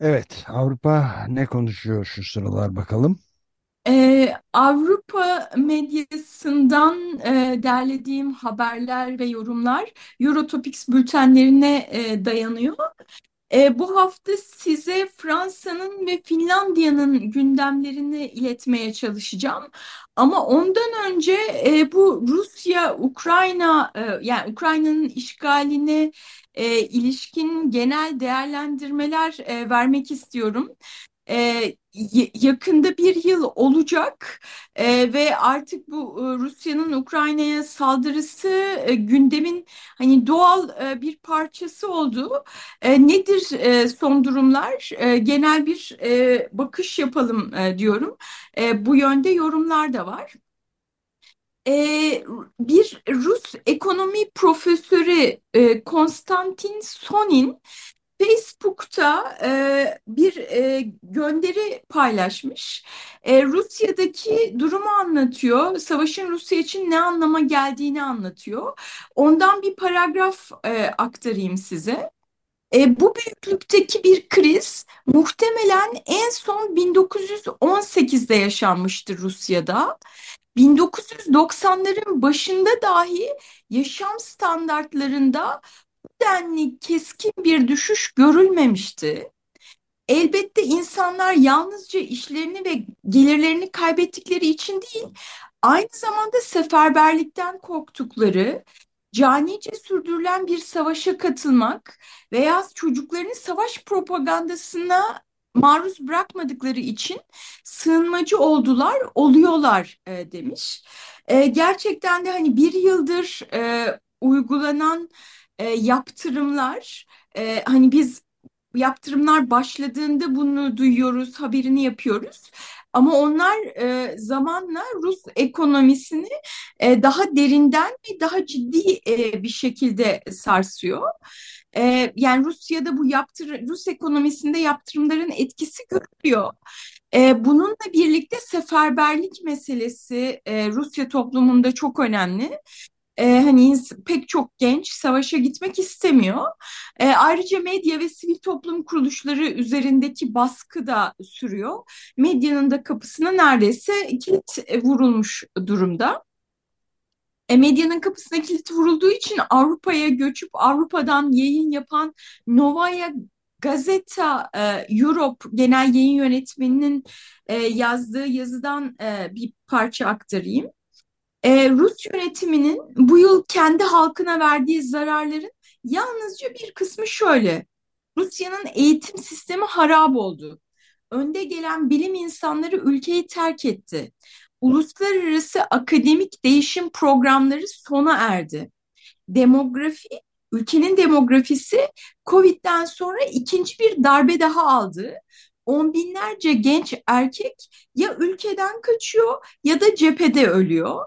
Evet, Avrupa ne konuşuyor şu sıralar bakalım. Ee, Avrupa medyasından e, derlediğim haberler ve yorumlar Eurotopics bültenlerine e, dayanıyor. E, bu hafta size Fransa'nın ve Finlandiya'nın gündemlerini iletmeye çalışacağım. Ama ondan önce e, bu Rusya-Ukrayna e, yani Ukrayna'nın işgaline e, ilişkin genel değerlendirmeler e, vermek istiyorum e, yakında bir yıl olacak e, ve artık bu e, Rusya'nın Ukrayna'ya saldırısı e, gündemin hani doğal e, bir parçası oldu. E, nedir e, son durumlar? E, genel bir e, bakış yapalım e, diyorum. E, bu yönde yorumlar da var. E, bir Rus ekonomi profesörü e, Konstantin Sonin Facebook'ta e, bir e, gönderi paylaşmış. E, Rusya'daki durumu anlatıyor. Savaşın Rusya için ne anlama geldiğini anlatıyor. Ondan bir paragraf e, aktarayım size. E, bu büyüklükteki bir kriz muhtemelen en son 1918'de yaşanmıştır Rusya'da. 1990'ların başında dahi yaşam standartlarında denli keskin bir düşüş görülmemişti. Elbette insanlar yalnızca işlerini ve gelirlerini kaybettikleri için değil, aynı zamanda seferberlikten korktukları, canice sürdürülen bir savaşa katılmak veya çocuklarını savaş propagandasına maruz bırakmadıkları için sığınmacı oldular, oluyorlar e, demiş. E, gerçekten de hani bir yıldır e, uygulanan e, yaptırımlar e, hani biz yaptırımlar başladığında bunu duyuyoruz, haberini yapıyoruz. Ama onlar e, zamanla Rus ekonomisini e, daha derinden ve daha ciddi e, bir şekilde sarsıyor. E, yani Rusya'da bu yaptır Rus ekonomisinde yaptırımların etkisi görülüyor. E, bununla birlikte seferberlik meselesi e, Rusya toplumunda çok önemli e, hani pek çok genç savaşa gitmek istemiyor. E, ayrıca medya ve sivil toplum kuruluşları üzerindeki baskı da sürüyor. Medyanın da kapısına neredeyse kilit vurulmuş durumda. E, medyanın kapısına kilit vurulduğu için Avrupa'ya göçüp Avrupa'dan yayın yapan Novaya Gazeta e, Europe Genel Yayın Yönetmeni'nin e, yazdığı yazıdan e, bir parça aktarayım. Ee, Rus yönetiminin bu yıl kendi halkına verdiği zararların yalnızca bir kısmı şöyle. Rusya'nın eğitim sistemi harap oldu. Önde gelen bilim insanları ülkeyi terk etti. Uluslararası akademik değişim programları sona erdi. Demografi, ülkenin demografisi Covid'den sonra ikinci bir darbe daha aldı on binlerce genç erkek ya ülkeden kaçıyor ya da cephede ölüyor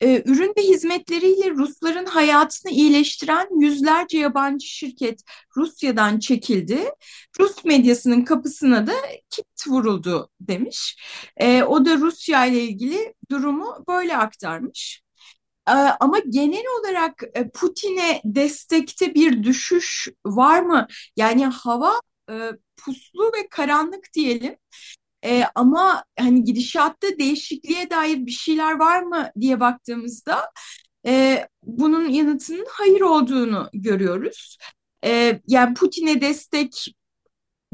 e, ürün ve hizmetleriyle Rusların hayatını iyileştiren yüzlerce yabancı şirket Rusya'dan çekildi. Rus medyasının kapısına da kit vuruldu demiş. E, o da Rusya ile ilgili durumu böyle aktarmış. E, ama genel olarak e, Putin'e destekte bir düşüş var mı? Yani hava e, puslu ve karanlık diyelim. E, ama hani gidişatta değişikliğe dair bir şeyler var mı diye baktığımızda e, bunun yanıtının hayır olduğunu görüyoruz. E, yani Putin'e destek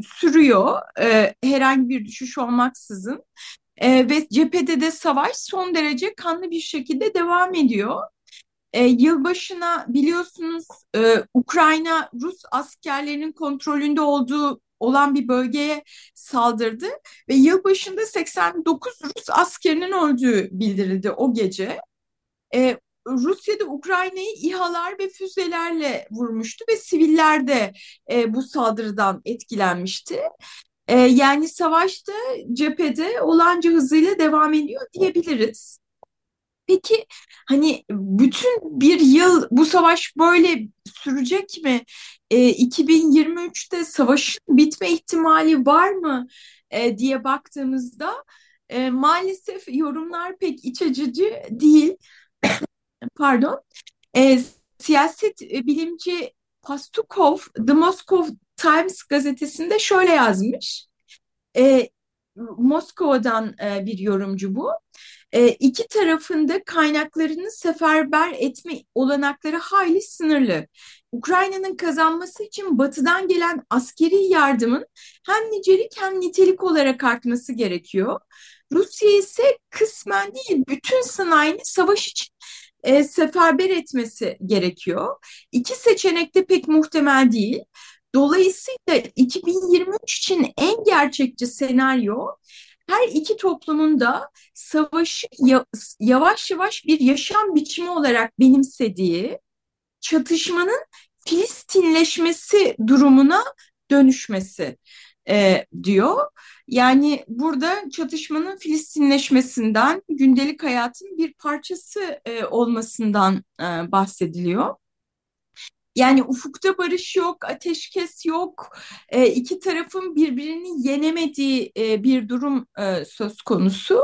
sürüyor e, herhangi bir düşüş olmaksızın e, ve cephede de savaş son derece kanlı bir şekilde devam ediyor. E, yılbaşına biliyorsunuz e, Ukrayna Rus askerlerinin kontrolünde olduğu olan bir bölgeye saldırdı ve yılbaşında 89 Rus askerinin öldüğü bildirildi o gece. E, Rusya'da Ukrayna'yı İHA'lar ve füzelerle vurmuştu ve siviller de e, bu saldırıdan etkilenmişti. E, yani savaşta cephede olanca hızıyla devam ediyor diyebiliriz. Peki hani bütün bir yıl bu savaş böyle sürecek mi? E, 2023'te savaşın bitme ihtimali var mı e, diye baktığımızda e, maalesef yorumlar pek iç açıcı değil. Pardon. E, siyaset bilimci Pastukov The Moscow Times gazetesinde şöyle yazmış. E, Moskova'dan e, bir yorumcu bu. E, iki tarafında kaynaklarını seferber etme olanakları hayli sınırlı. Ukrayna'nın kazanması için batıdan gelen askeri yardımın hem nicelik hem nitelik olarak artması gerekiyor. Rusya ise kısmen değil bütün sanayini savaş için e, seferber etmesi gerekiyor. İki seçenek de pek muhtemel değil. Dolayısıyla 2023 için en gerçekçi senaryo her iki toplumun da savaşı yavaş yavaş bir yaşam biçimi olarak benimsediği çatışmanın Filistinleşmesi durumuna dönüşmesi e, diyor. Yani burada çatışmanın Filistinleşmesinden, gündelik hayatın bir parçası e, olmasından e, bahsediliyor. Yani ufukta barış yok, ateşkes yok, e, iki tarafın birbirini yenemediği e, bir durum e, söz konusu.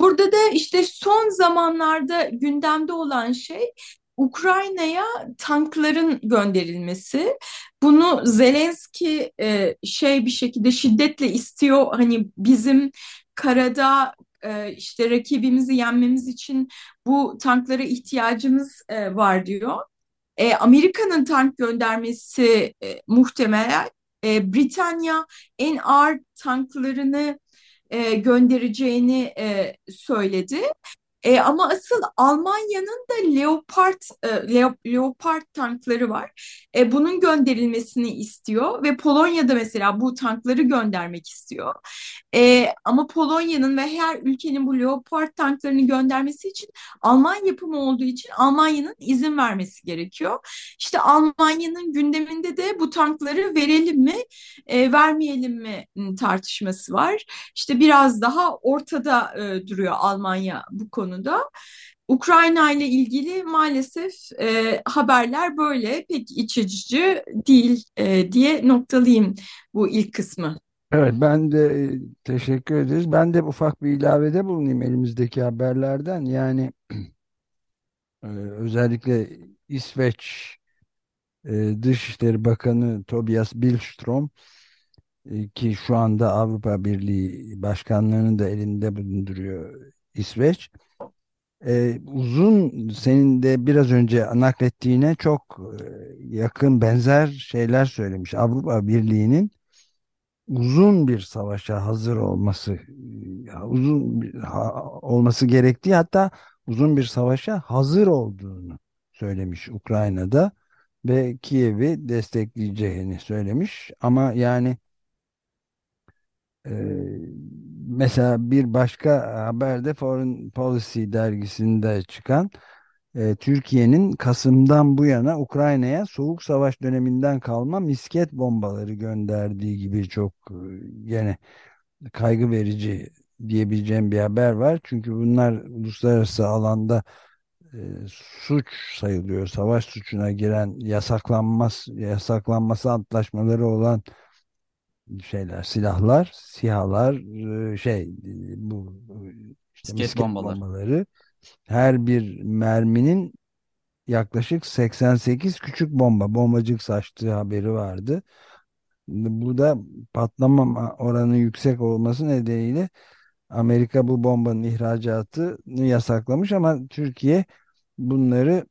Burada da işte son zamanlarda gündemde olan şey Ukrayna'ya tankların gönderilmesi. Bunu Zelenski e, şey bir şekilde şiddetle istiyor. Hani bizim karada e, işte rakibimizi yenmemiz için bu tanklara ihtiyacımız e, var diyor. E, Amerika'nın tank göndermesi e, muhtemel. E, Britanya en ağır tanklarını e, göndereceğini e, söyledi. E, ama asıl Almanya'nın da Leopard e, Leopard tankları var. E, bunun gönderilmesini istiyor ve Polonya'da mesela bu tankları göndermek istiyor. E, ama Polonya'nın ve her ülkenin bu Leopard tanklarını göndermesi için Alman yapımı olduğu için Almanya'nın izin vermesi gerekiyor. İşte Almanya'nın gündeminde de bu tankları verelim mi, e, vermeyelim mi tartışması var. İşte biraz daha ortada e, duruyor Almanya bu konuda konuda. Ukrayna ile ilgili maalesef e, haberler böyle pek iç açıcı değil e, diye noktalayayım bu ilk kısmı. Evet ben de e, teşekkür ederiz. Ben de ufak bir ilavede bulunayım elimizdeki haberlerden. Yani e, özellikle İsveç e, Dışişleri Bakanı Tobias Billström e, ki şu anda Avrupa Birliği başkanlığını da elinde bulunduruyor İsveç uzun senin de biraz önce naklettiğine çok e, yakın benzer şeyler söylemiş. Avrupa Birliği'nin uzun bir savaşa hazır olması e, uzun bir, ha, olması gerektiği hatta uzun bir savaşa hazır olduğunu söylemiş Ukrayna'da ve Kiev'i destekleyeceğini söylemiş ama yani mesela bir başka haberde Foreign Policy dergisinde çıkan e, Türkiye'nin Kasım'dan bu yana Ukrayna'ya Soğuk Savaş döneminden kalma misket bombaları gönderdiği gibi çok e, gene kaygı verici diyebileceğim bir haber var. Çünkü bunlar uluslararası alanda e, suç sayılıyor. Savaş suçuna giren yasaklanmaz yasaklanması antlaşmaları olan şeyler, silahlar, sihalar, şey bu işte Misket misket bombalar. bombaları her bir merminin yaklaşık 88 küçük bomba, bombacık saçtığı haberi vardı. Bu da patlama oranı yüksek olması nedeniyle Amerika bu bombanın ihracatını yasaklamış ama Türkiye bunları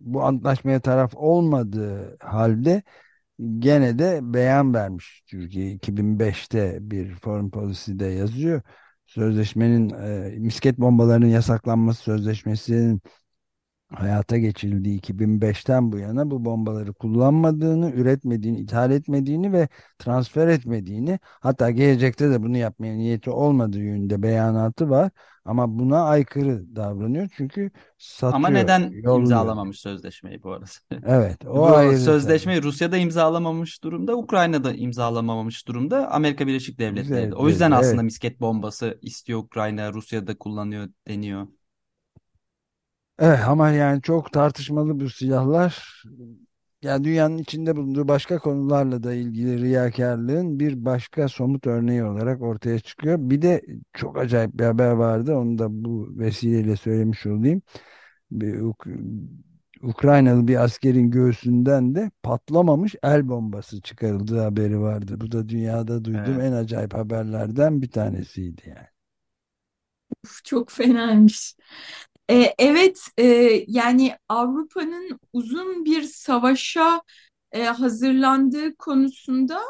bu antlaşmaya taraf olmadığı halde gene de beyan vermiş Türkiye 2005'te bir Foreign Policy'de yazıyor. Sözleşmenin e, misket bombalarının yasaklanması sözleşmesinin hayata geçirildiği 2005'ten bu yana bu bombaları kullanmadığını, üretmediğini, ithal etmediğini ve transfer etmediğini hatta gelecekte de bunu yapmaya niyeti olmadığı yönünde beyanatı var. Ama buna aykırı davranıyor çünkü Ama satıyor, neden yolluyor. imzalamamış sözleşmeyi bu arada? Evet, o Bu ayrı sözleşmeyi Rusya'da imzalamamış durumda, Ukrayna'da imzalamamış durumda, Amerika Birleşik Devletleri de. O yüzden Devletleri, aslında evet. misket bombası istiyor Ukrayna, Rusya'da kullanıyor deniyor. Evet ama yani çok tartışmalı bu silahlar. Yani dünyanın içinde bulunduğu başka konularla da ilgili riyakarlığın bir başka somut örneği olarak ortaya çıkıyor. Bir de çok acayip bir haber vardı. Onu da bu vesileyle söylemiş olayım. Bir Uk- Ukraynalı bir askerin göğsünden de patlamamış el bombası çıkarıldığı haberi vardı. Bu da dünyada duyduğum Evet. en acayip haberlerden bir tanesiydi yani. Uf, Çok fenaymış. Ee, evet, e, yani Avrupa'nın uzun bir savaşa e, hazırlandığı konusunda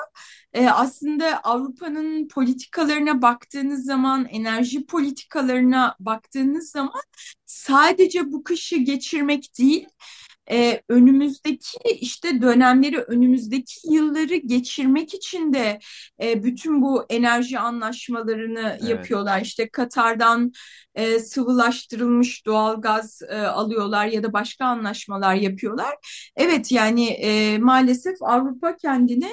e, aslında Avrupa'nın politikalarına baktığınız zaman, enerji politikalarına baktığınız zaman sadece bu kışı geçirmek değil, e, önümüzdeki işte dönemleri, önümüzdeki yılları geçirmek için de e, bütün bu enerji anlaşmalarını Evet. yapıyorlar. İşte Katar'dan e, sıvılaştırılmış doğalgaz e, alıyorlar ya da başka anlaşmalar yapıyorlar. Evet yani e, maalesef Avrupa kendini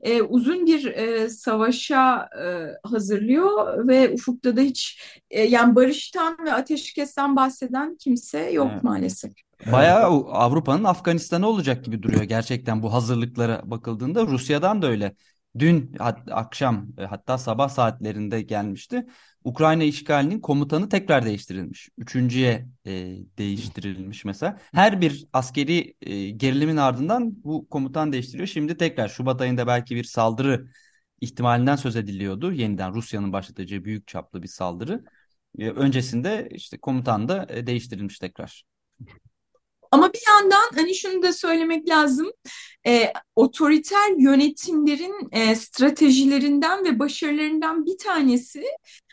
e, uzun bir e, savaşa e, hazırlıyor ve ufukta da hiç e, yani barıştan ve ateşkesten bahseden kimse yok Evet. maalesef. Bayağı Avrupa'nın Afganistan'ı olacak gibi duruyor gerçekten bu hazırlıklara bakıldığında. Rusya'dan da öyle. Dün hat- akşam e, hatta sabah saatlerinde gelmişti. Ukrayna işgalinin komutanı tekrar değiştirilmiş. Üçüncüye e, değiştirilmiş mesela. Her bir askeri e, gerilimin ardından bu komutan değiştiriyor. Şimdi tekrar Şubat ayında belki bir saldırı ihtimalinden söz ediliyordu. Yeniden Rusya'nın başlatacağı büyük çaplı bir saldırı. E, öncesinde işte komutan da e, değiştirilmiş tekrar. Ama bir yandan hani şunu da söylemek lazım. E, otoriter yönetimlerin e, stratejilerinden ve başarılarından bir tanesi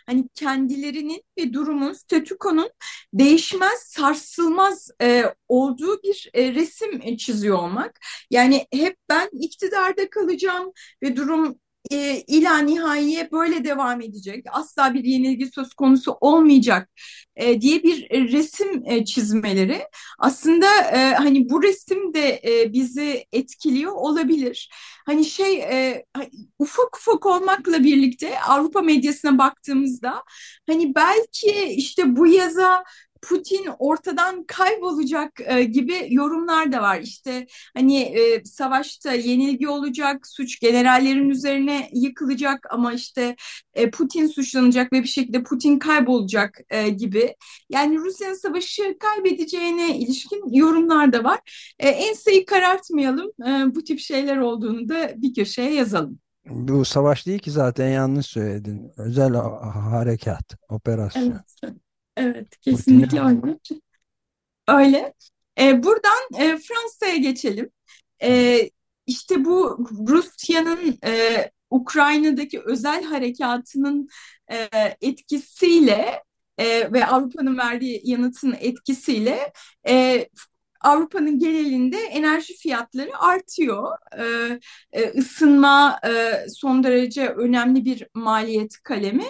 hani kendilerinin ve durumun, statükonun değişmez, sarsılmaz e, olduğu bir e, resim e, çiziyor olmak. Yani hep ben iktidarda kalacağım ve durum e, ila nihayiye böyle devam edecek. Asla bir yenilgi söz konusu olmayacak e, diye bir e, resim e, çizmeleri aslında e, hani bu resim de e, bizi etkiliyor olabilir. Hani şey e, ufak ufak olmakla birlikte Avrupa medyasına baktığımızda hani belki işte bu yaza Putin ortadan kaybolacak e, gibi yorumlar da var. İşte hani e, savaşta yenilgi olacak, suç generallerin üzerine yıkılacak ama işte e, Putin suçlanacak ve bir şekilde Putin kaybolacak e, gibi. Yani Rusya'nın savaşı kaybedeceğine ilişkin yorumlar da var. E, enseyi karartmayalım. E, bu tip şeyler olduğunu da bir köşeye yazalım. Bu savaş değil ki zaten yanlış söyledin. Özel ha- harekat, operasyon. Evet, evet kesinlikle öyle. Öyle. E, buradan e, Fransa'ya geçelim. E, işte bu Rusya'nın e, Ukrayna'daki özel harekatının e, etkisiyle e, ve Avrupa'nın verdiği yanıtın etkisiyle e, Avrupa'nın genelinde enerji fiyatları artıyor. Ee, e, ısınma e, son derece önemli bir maliyet kalemi.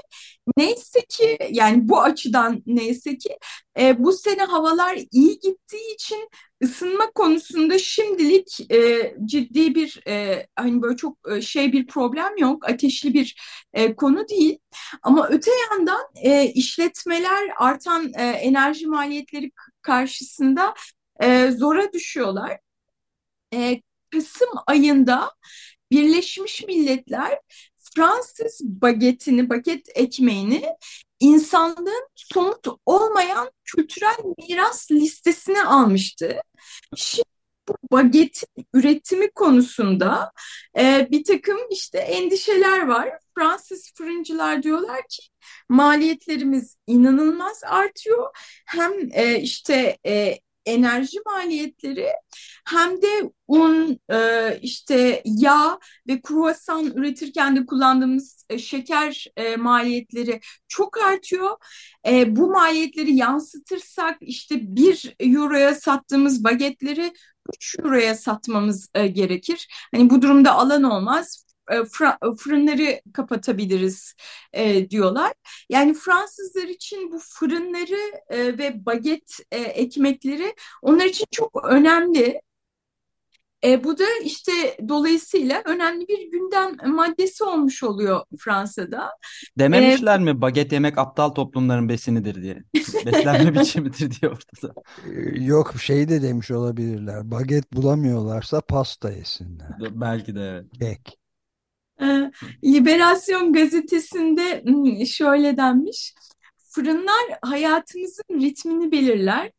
Neyse ki yani bu açıdan neyse ki e, bu sene havalar iyi gittiği için ısınma konusunda şimdilik e, ciddi bir e, hani böyle çok e, şey bir problem yok. Ateşli bir e, konu değil. Ama öte yandan e, işletmeler artan e, enerji maliyetleri karşısında e, zora düşüyorlar. E, Kasım ayında Birleşmiş Milletler Fransız bagetini, baget ekmeğini insanlığın somut olmayan kültürel miras listesine almıştı. Şimdi bu baget üretimi konusunda e, bir takım işte endişeler var. Fransız fırıncılar diyorlar ki maliyetlerimiz inanılmaz artıyor. Hem e, işte e, enerji maliyetleri hem de un, e, işte yağ ve kruvasan üretirken de kullandığımız e, şeker e, maliyetleri çok artıyor. E, bu maliyetleri yansıtırsak işte bir euroya sattığımız bagetleri 3 euroya satmamız e, gerekir. Hani bu durumda alan olmaz. E, fırınları kapatabiliriz e, diyorlar. Yani Fransızlar için bu fırınları e, ve baget e, ekmekleri onlar için çok önemli. E, bu da işte dolayısıyla önemli bir gündem maddesi olmuş oluyor Fransa'da. Dememişler e, mi baget yemek aptal toplumların besinidir diye. Beslenme biçimidir diye ortada. Yok şey de demiş olabilirler. Baget bulamıyorlarsa pasta yesinler. Belki de evet. Kek. E, Liberasyon gazetesinde şöyle denmiş. Fırınlar hayatımızın ritmini belirler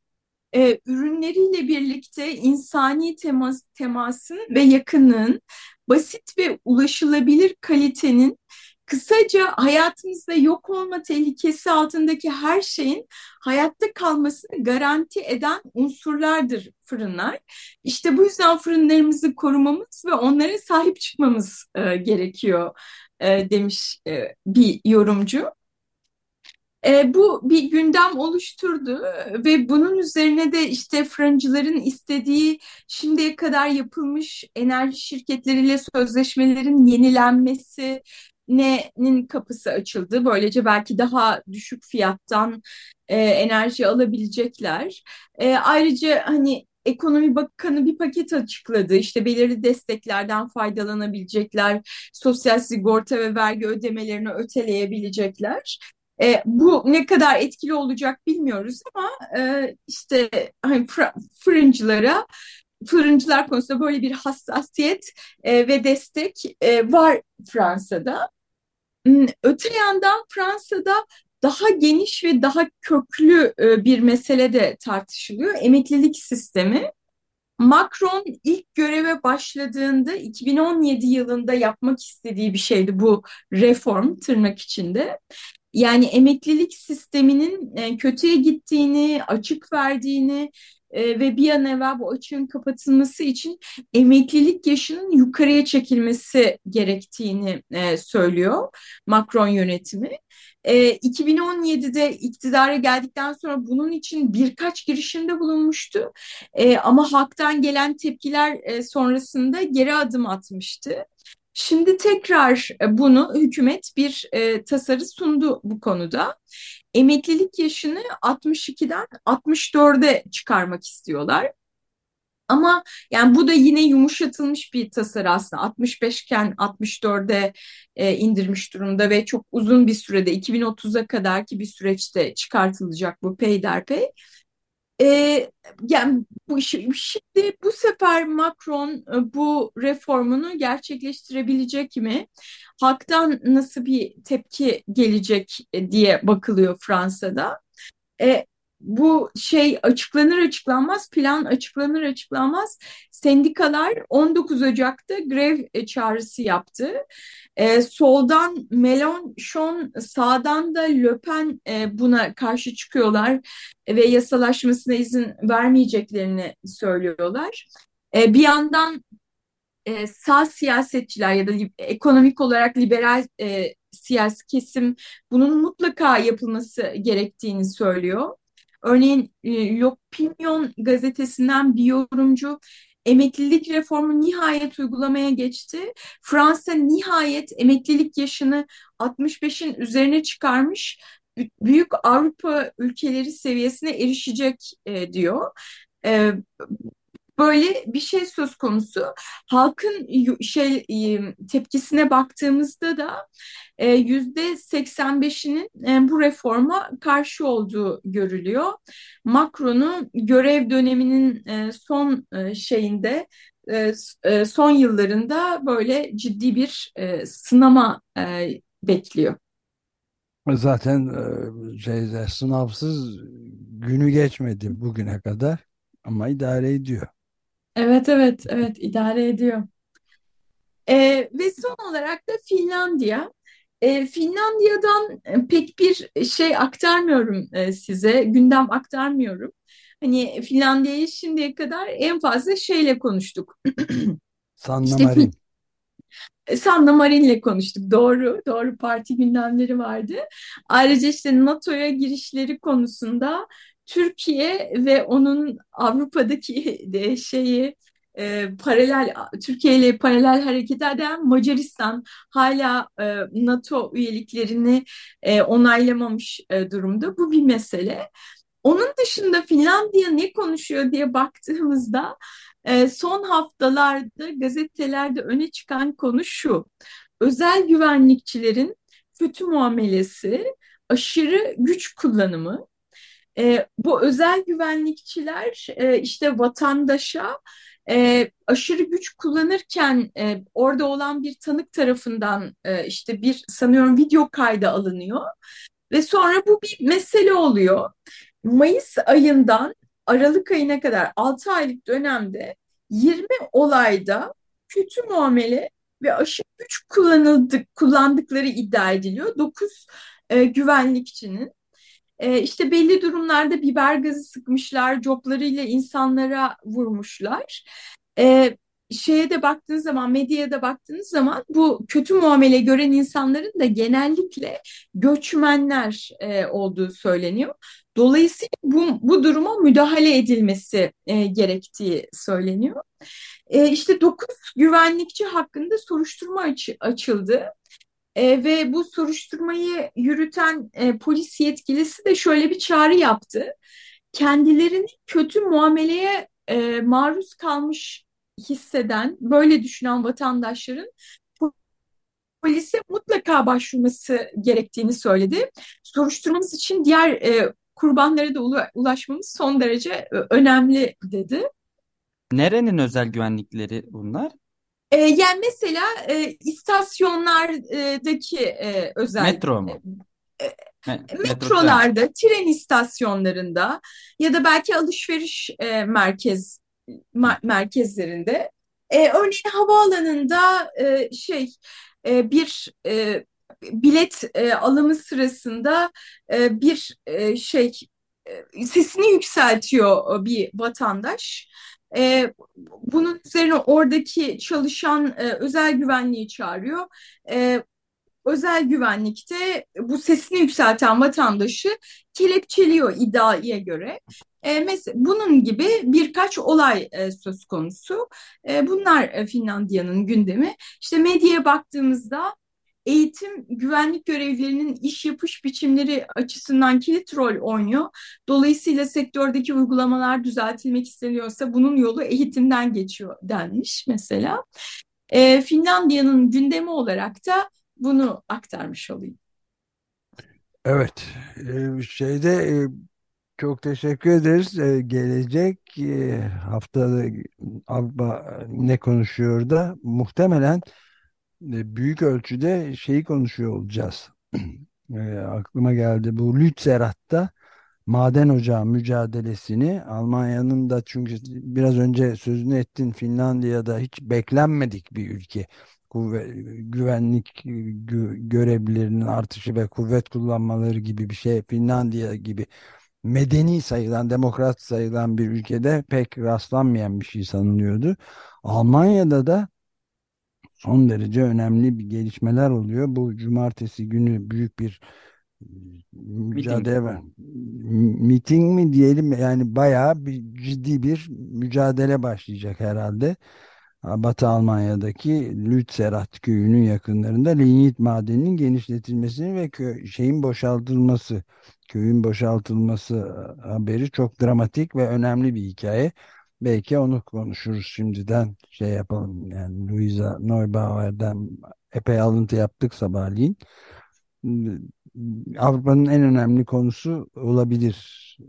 e, ürünleriyle birlikte insani temas, temasın ve yakınlığın, basit ve ulaşılabilir kalitenin, kısaca hayatımızda yok olma tehlikesi altındaki her şeyin hayatta kalmasını garanti eden unsurlardır fırınlar. İşte bu yüzden fırınlarımızı korumamız ve onlara sahip çıkmamız e, gerekiyor e, demiş e, bir yorumcu. E, bu bir gündem oluşturdu ve bunun üzerine de işte fırıncıların istediği şimdiye kadar yapılmış enerji şirketleriyle sözleşmelerin yenilenmesi ne'nin kapısı açıldı. Böylece belki daha düşük fiyattan e, enerji alabilecekler. E, ayrıca hani Ekonomi Bakanı bir paket açıkladı. İşte belirli desteklerden faydalanabilecekler, sosyal sigorta ve vergi ödemelerini öteleyebilecekler. E, bu ne kadar etkili olacak bilmiyoruz ama e, işte hani fırıncılara fırıncılar konusunda böyle bir hassasiyet e, ve destek e, var Fransa'da. Hmm, öte yandan Fransa'da daha geniş ve daha köklü e, bir mesele de tartışılıyor. Emeklilik sistemi. Macron ilk göreve başladığında 2017 yılında yapmak istediği bir şeydi bu reform tırnak içinde. Yani emeklilik sisteminin e, kötüye gittiğini, açık verdiğini e, ve bir an evvel bu açığın kapatılması için emeklilik yaşının yukarıya çekilmesi gerektiğini e, söylüyor Macron yönetimi. 2017'de iktidara geldikten sonra bunun için birkaç girişimde bulunmuştu. ama halktan gelen tepkiler sonrasında geri adım atmıştı. Şimdi tekrar e, bunu hükümet bir e, tasarı sundu bu konuda. Emeklilik yaşını 62'den 64'e çıkarmak istiyorlar. Ama yani bu da yine yumuşatılmış bir tasarı aslında. 65 iken 64'e e, indirmiş durumda ve çok uzun bir sürede 2030'a kadar ki bir süreçte çıkartılacak bu peyderpey. E, yani bu şimdi bu sefer Macron e, bu reformunu gerçekleştirebilecek mi? Halktan nasıl bir tepki gelecek e, diye bakılıyor Fransa'da. E, bu şey açıklanır açıklanmaz, plan açıklanır açıklanmaz sendikalar 19 Ocak'ta grev e, çağrısı yaptı. E, soldan Mélenchon, sağdan da Le Pen e, buna karşı çıkıyorlar ve yasalaşmasına izin vermeyeceklerini söylüyorlar. E, bir yandan e, sağ siyasetçiler ya da ekonomik olarak liberal e, siyasi kesim bunun mutlaka yapılması gerektiğini söylüyor. Örneğin e, L'Opinion gazetesinden bir yorumcu emeklilik reformu nihayet uygulamaya geçti. Fransa nihayet emeklilik yaşını 65'in üzerine çıkarmış. Büyük Avrupa ülkeleri seviyesine erişecek e, diyor. E, böyle bir şey söz konusu. Halkın şey tepkisine baktığımızda da e, yüzde 85'inin e, bu reforma karşı olduğu görülüyor. Macron'un görev döneminin e, son şeyinde son yıllarında böyle ciddi bir sınama bekliyor. Zaten şeyde, sınavsız günü geçmedi bugüne kadar ama idare ediyor. Evet evet evet idare ediyor. Ee, ve son olarak da Finlandiya. Ee, Finlandiya'dan e, pek bir şey aktarmıyorum e, size, gündem aktarmıyorum. Hani Finlandiya'yı şimdiye kadar en fazla şeyle konuştuk. Sanna İşte Fin- Marin. Sanna Marin'le konuştuk. Doğru, doğru parti gündemleri vardı. Ayrıca işte NATO'ya girişleri konusunda Türkiye ve onun Avrupa'daki de şeyi e, paralel Türkiye ile paralel hareket eden Macaristan hala e, NATO üyeliklerini e, onaylamamış e, durumda. Bu bir mesele. Onun dışında Finlandiya ne konuşuyor diye baktığımızda e, son haftalarda gazetelerde öne çıkan konu şu. Özel güvenlikçilerin kötü muamelesi, aşırı güç kullanımı. E, bu özel güvenlikçiler e, işte vatandaşa e, aşırı güç kullanırken e, orada olan bir tanık tarafından e, işte bir sanıyorum video kaydı alınıyor ve sonra bu bir mesele oluyor. Mayıs ayından Aralık ayına kadar 6 aylık dönemde 20 olayda kötü muamele ve aşırı güç kullanıldık, kullandıkları iddia ediliyor. 9 e, güvenlikçinin. E, işte belli durumlarda biber gazı sıkmışlar, coplarıyla insanlara vurmuşlar. E, şeye de baktığınız zaman, medyaya da baktığınız zaman bu kötü muamele gören insanların da genellikle göçmenler e, olduğu söyleniyor. Dolayısıyla bu, bu duruma müdahale edilmesi e, gerektiği söyleniyor. E, işte 9 güvenlikçi hakkında soruşturma aç, açıldı. E, ve bu soruşturmayı yürüten e, polis yetkilisi de şöyle bir çağrı yaptı. Kendilerini kötü muameleye e, maruz kalmış hisseden, böyle düşünen vatandaşların polise mutlaka başvurması gerektiğini söyledi. Soruşturmamız için diğer e, kurbanlara da ulaşmamız son derece önemli dedi. Nerenin özel güvenlikleri bunlar? E, yani mesela e, istasyonlardaki e, özel Metro mu? E, metrolarda, tren. istasyonlarında ya da belki alışveriş e, merkez merkezlerinde. E, örneğin havaalanında e, şey e, bir e, bilet e, alımı sırasında e, bir e, şey e, sesini yükseltiyor bir vatandaş. E, bunun üzerine oradaki çalışan e, özel güvenliği çağırıyor. E, özel güvenlikte bu sesini yükselten vatandaşı kelepçeliyor iddiaya göre. E, mesela bunun gibi birkaç olay e, söz konusu. E, bunlar e, Finlandiya'nın gündemi. İşte medyaya baktığımızda eğitim güvenlik görevlilerinin iş yapış biçimleri açısından kilit rol oynuyor. Dolayısıyla sektördeki uygulamalar düzeltilmek isteniyorsa bunun yolu eğitimden geçiyor denmiş mesela. E, Finlandiya'nın gündemi olarak da bunu aktarmış olayım. Evet, e, şeyde e, çok teşekkür ederiz. E, gelecek haftada Avrupa ne konuşuyor da muhtemelen büyük ölçüde şeyi konuşuyor olacağız. Aklıma geldi bu Lützerath'ta maden ocağı mücadelesini Almanya'nın da çünkü biraz önce sözünü ettin Finlandiya'da hiç beklenmedik bir ülke kuvvet, güvenlik gö görevlilerinin artışı ve kuvvet kullanmaları gibi bir şey Finlandiya gibi medeni sayılan, demokrat sayılan bir ülkede pek rastlanmayan bir şey sanılıyordu. Almanya'da da son derece önemli bir gelişmeler oluyor. Bu cumartesi günü büyük bir mücadele var. Miting mi diyelim yani bayağı bir ciddi bir mücadele başlayacak herhalde. Batı Almanya'daki Lützerath köyünün yakınlarında lignit madeninin genişletilmesini ve kö şeyin boşaltılması, köyün boşaltılması e, haberi çok dramatik ve önemli bir hikaye. Belki onu konuşuruz şimdiden şey yapalım. Yani Luisa Neubauer'den epey alıntı yaptık sabahleyin. Avrupa'nın en önemli konusu olabilir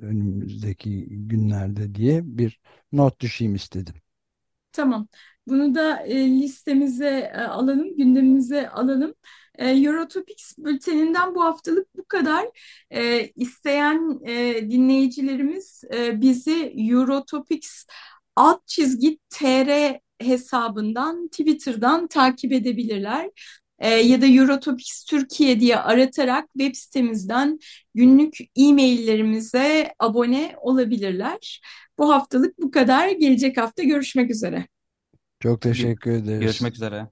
önümüzdeki günlerde diye bir not düşeyim istedim. Tamam. Bunu da e, listemize e, alalım, gündemimize alalım. E, Eurotopics bülteninden bu haftalık bu kadar. E, isteyen e, dinleyicilerimiz e, bizi Eurotopics alt çizgi tr hesabından Twitter'dan takip edebilirler. E, ya da Eurotopics Türkiye diye aratarak web sitemizden günlük e-maillerimize abone olabilirler. Bu haftalık bu kadar. Gelecek hafta görüşmek üzere. Çok teşekkür ederiz. Görüşmek üzere.